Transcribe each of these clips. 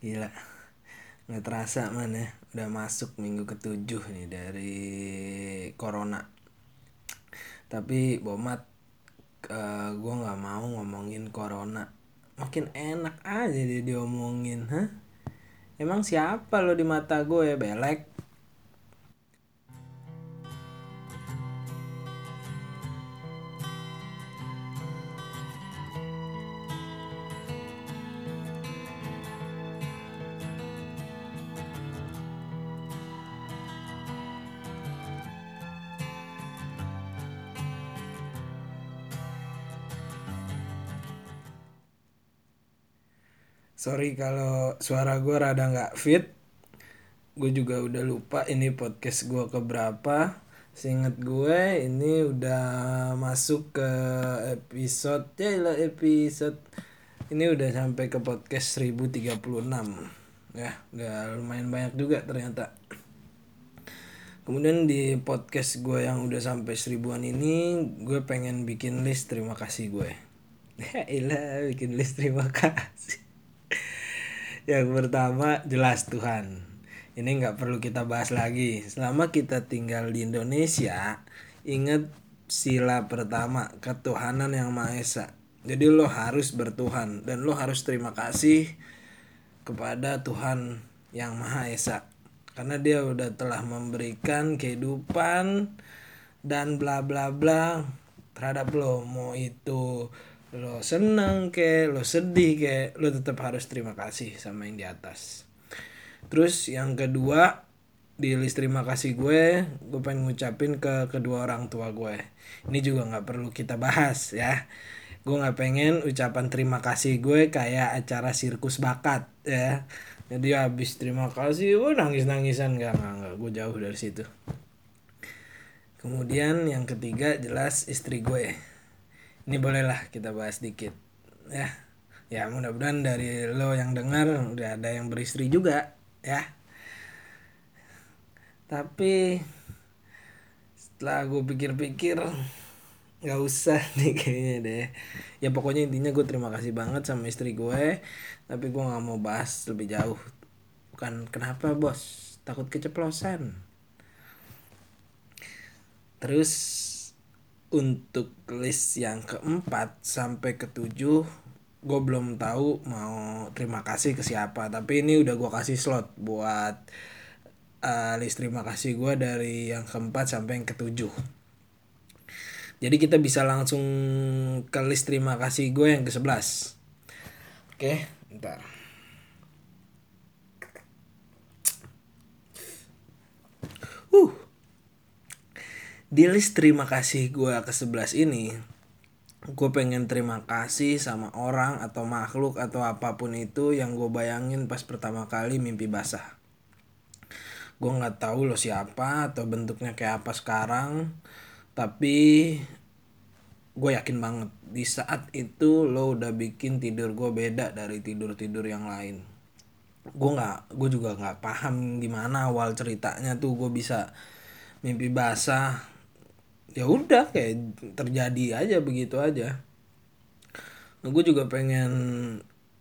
Gila. Nggak terasa man ya. Udah masuk minggu ketujuh nih dari corona. Tapi Bomat uh, gue nggak mau ngomongin corona. Makin enak aja dia diomongin, hah? Emang siapa lo di mata gue ya belek? Sorry kalau suara gue rada nggak fit. Gue juga udah lupa ini podcast gue keberapa. Seinget gue ini udah masuk ke episode ya lah episode ini udah sampai ke podcast 1036 ya udah lumayan banyak juga ternyata kemudian di podcast gue yang udah sampai seribuan ini gue pengen bikin list terima kasih gue ya ilah bikin list terima kasih yang pertama jelas Tuhan. Ini nggak perlu kita bahas lagi. Selama kita tinggal di Indonesia, ingat sila pertama ketuhanan yang maha esa. Jadi lo harus bertuhan dan lo harus terima kasih kepada Tuhan yang maha esa. Karena dia udah telah memberikan kehidupan dan bla bla bla terhadap lo mau itu lo seneng ke lo sedih ke lo tetap harus terima kasih sama yang di atas. Terus yang kedua di list terima kasih gue gue pengen ngucapin ke kedua orang tua gue. Ini juga nggak perlu kita bahas ya. Gue nggak pengen ucapan terima kasih gue kayak acara sirkus bakat ya. Jadi habis terima kasih gue nangis nangisan gak nggak nggak. Gue jauh dari situ. Kemudian yang ketiga jelas istri gue ini bolehlah kita bahas dikit. Ya ya mudah-mudahan dari lo yang dengar udah ada yang beristri juga ya. Tapi setelah gue pikir-pikir nggak usah nih kayaknya deh. Ya pokoknya intinya gue terima kasih banget sama istri gue tapi gue nggak mau bahas lebih jauh. Bukan kenapa bos? Takut keceplosan. Terus untuk list yang keempat sampai ketujuh gue belum tahu mau terima kasih ke siapa. Tapi ini udah gue kasih slot buat uh, list terima kasih gue dari yang keempat sampai yang ketujuh. Jadi kita bisa langsung ke list terima kasih gue yang ke sebelas. Oke ntar uh di list terima kasih gue ke 11 ini gue pengen terima kasih sama orang atau makhluk atau apa pun itu yang gue bayangin pas pertama kali mimpi basah. Gue nggak tahu lo siapa atau bentuknya kayak apa sekarang tapi gue yakin banget di saat itu lo udah bikin tidur gue beda dari tidur tidur yang lain. Gue nggak gue juga nggak paham gimana awal ceritanya tuh gue bisa mimpi basah ya udah kayak terjadi aja begitu aja. Nah, gue juga pengen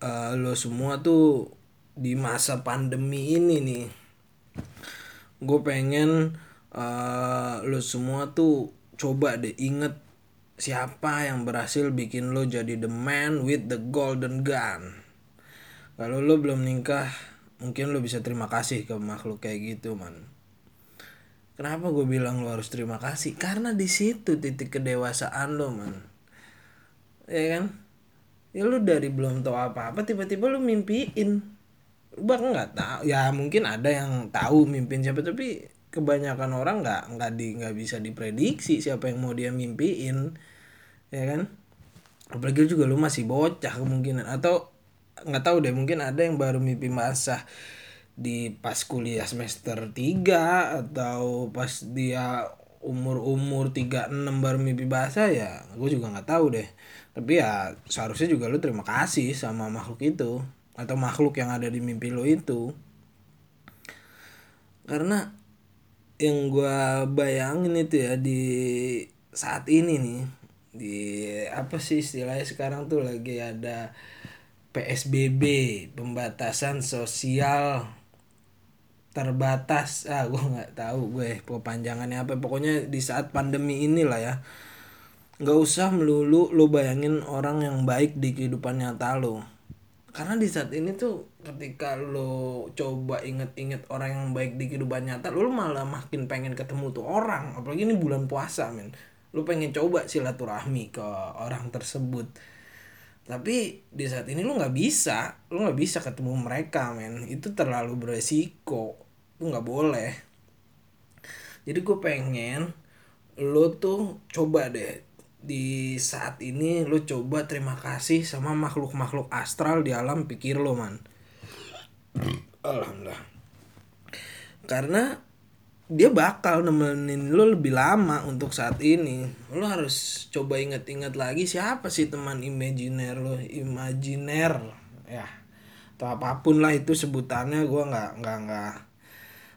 uh, lo semua tuh di masa pandemi ini nih gue pengen uh, lo semua tuh coba deh inget siapa yang berhasil bikin lo jadi the man with the golden gun. Kalau lo belum nikah mungkin lo bisa terima kasih ke makhluk kayak gitu man Kenapa gue bilang lo harus terima kasih? Karena di situ titik kedewasaan lo, man. Ya kan? Ya lo dari belum tahu apa-apa tiba-tiba lo mimpiin. Lu nggak tahu. Ya mungkin ada yang tahu mimpin siapa tapi kebanyakan orang nggak nggak di nggak bisa diprediksi siapa yang mau dia mimpiin. Ya kan? Apalagi juga lo masih bocah kemungkinan atau nggak tahu deh mungkin ada yang baru mimpi basah di pas kuliah semester 3 atau pas dia umur-umur 36 baru mimpi bahasa ya gue juga nggak tahu deh. Tapi ya seharusnya juga lu terima kasih sama makhluk itu atau makhluk yang ada di mimpi lo itu. Karena yang gue bayangin itu ya di saat ini nih di apa sih istilahnya sekarang tuh lagi ada PSBB pembatasan sosial terbatas. Ah gue nggak tahu gue kepanjangannya apa. Pokoknya di saat pandemi inilah ya nggak usah melulu lo bayangin orang yang baik di kehidupan nyata lo karena di saat ini tuh ketika lo coba inget-inget orang yang baik di kehidupan nyata lo malah makin pengen ketemu tuh orang. Apalagi ini bulan puasa men. Lo pengen coba silaturahmi ke orang tersebut tapi di saat ini lu nggak bisa lu nggak bisa ketemu mereka men. Itu terlalu beresiko. Lu nggak boleh. Jadi gue pengen lo tuh coba deh. Di saat ini lo coba terima kasih sama makhluk-makhluk astral di alam pikir lo man. Alhamdulillah. Karena dia bakal nemenin lo lebih lama untuk saat ini. Lo harus coba inget-inget lagi siapa sih teman imajiner lo imajiner ya. Atau apa pun lah itu sebutannya gue nggak nggak nggak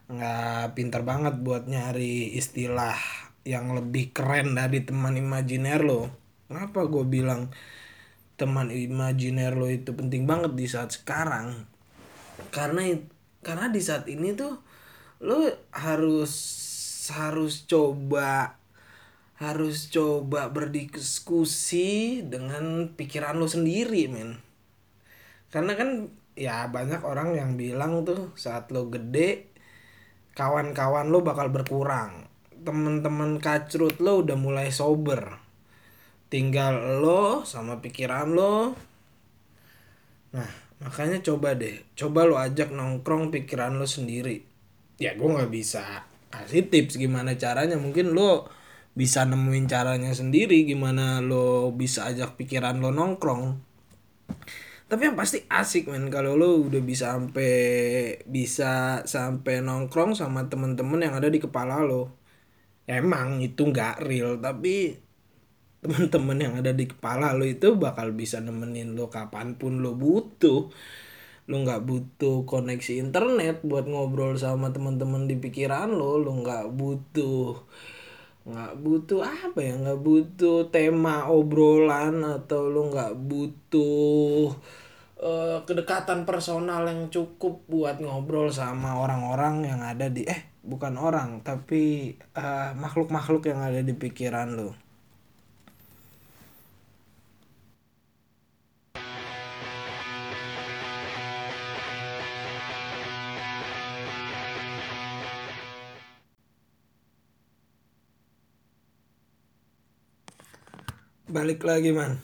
nggak pinter banget buat nyari istilah yang lebih keren dari teman imajiner lo. Kenapa gue bilang teman imajiner lo itu penting banget di saat sekarang? Karena karena di saat ini tuh lu harus harus coba harus coba berdiskusi dengan pikiran lu sendiri men. Karena kan ya banyak orang yang bilang tuh saat lo gede kawan-kawan lo bakal berkurang. Temen-temen kacrut lo udah mulai sober. Tinggal lo sama pikiran lo. Nah makanya coba deh. Coba lo ajak nongkrong pikiran lo sendiri ya gue nggak bisa kasih tips gimana caranya. Mungkin lo bisa nemuin caranya sendiri gimana lo bisa ajak pikiran lo nongkrong. Tapi yang pasti asik men. Kalau lo udah bisa sampai bisa sampai nongkrong sama temen-temen yang ada di kepala lo emang itu nggak real. Tapi temen-temen yang ada di kepala lo itu bakal bisa nemenin lo kapan pun lo butuh lu nggak butuh koneksi internet buat ngobrol sama teman-teman di pikiran lo lu nggak butuh nggak butuh apa ya nggak butuh tema obrolan atau lu nggak butuh uh, kedekatan personal yang cukup buat ngobrol sama orang-orang yang ada di eh bukan orang tapi uh, makhluk-makhluk yang ada di pikiran lo balik lagi man.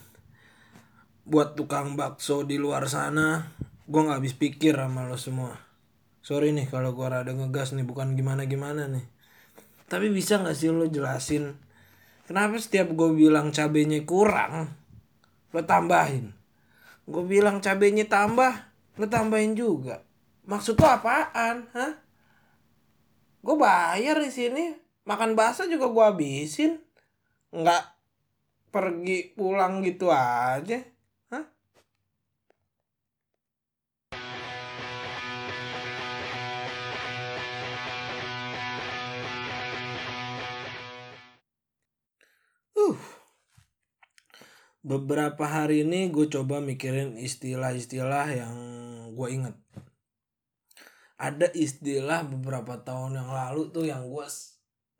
Buat tukang bakso di luar sana gue nggak habis pikir sama lo semua. Sorry nih kalau gue rada ngegas nih bukan gimana gimana nih. Tapi bisa nggak sih lo jelasin kenapa setiap gue bilang cabenya kurang lo tambahin? Gue bilang cabenya tambah lo tambahin juga. Maksud lo apaan hah? Gue bayar di sini makan bakso juga gue habisin. Nggak pergi pulang gitu aja? Uh. Beberapa hari ini gue coba mikirin istilah-istilah yang gue inget. Ada istilah beberapa tahun yang lalu tuh yang gue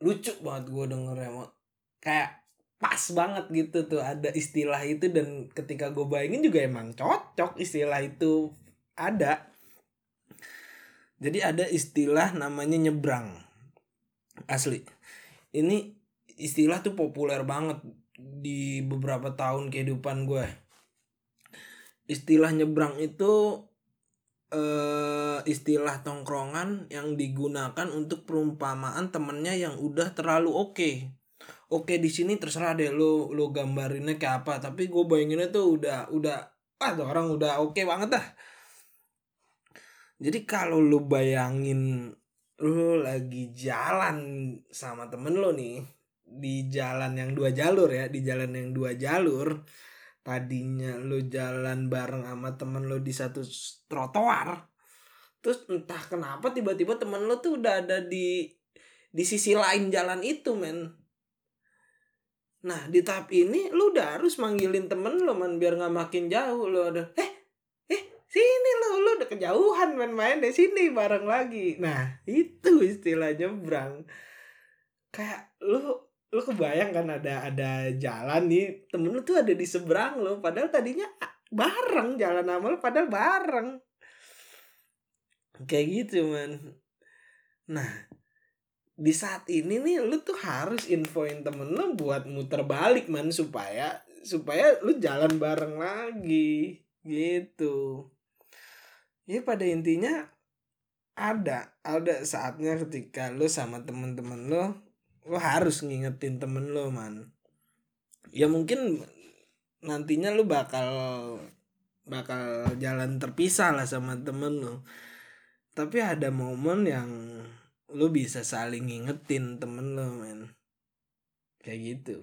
lucu banget gue denger ya. Kayak pas banget gitu tuh ada istilah itu dan ketika gue bayangin juga emang cocok istilah itu ada. Jadi ada istilah namanya nyebrang. Asli. Ini istilah tuh populer banget di beberapa tahun kehidupan gue istilah nyebrang itu uh, istilah tongkrongan yang digunakan untuk perumpamaan temennya yang udah terlalu oke. okay oke di sini terserah deh lo lo gambarinnya kayak apa. Tapi gue bayanginnya tuh udah udah ah tuh orang udah oke banget dah. Jadi kalau lo bayangin lo lagi jalan sama temen lo nih di jalan yang dua jalur ya di jalan yang dua jalur tadinya lo jalan bareng sama temen lo di satu trotoar terus entah kenapa tiba-tiba temen lo tuh udah ada di di sisi lain jalan itu men Nah di tahap ini lu udah harus manggilin temen lo man biar nggak makin jauh lo ada. Eh sini lo lo udah kejauhan main-main deh sini bareng lagi. Nah itu istilah nyebrang kayak lo lo kebayang kan ada ada jalan nih temen lu tuh ada di seberang lo padahal tadinya bareng jalan sama lo padahal bareng. Kayak gitu man. Nah di saat ini nih lu tuh harus infoin temen lu buat muter balik man supaya supaya lu jalan bareng lagi gitu. Ya pada intinya ada ada saatnya ketika lu sama temen-temen lu lu harus ngingetin temen lu man. Ya mungkin nantinya lu bakal bakal jalan terpisah lah sama temen lu. Tapi ada momen yang lu bisa saling ngingetin temen lu man kayak gitu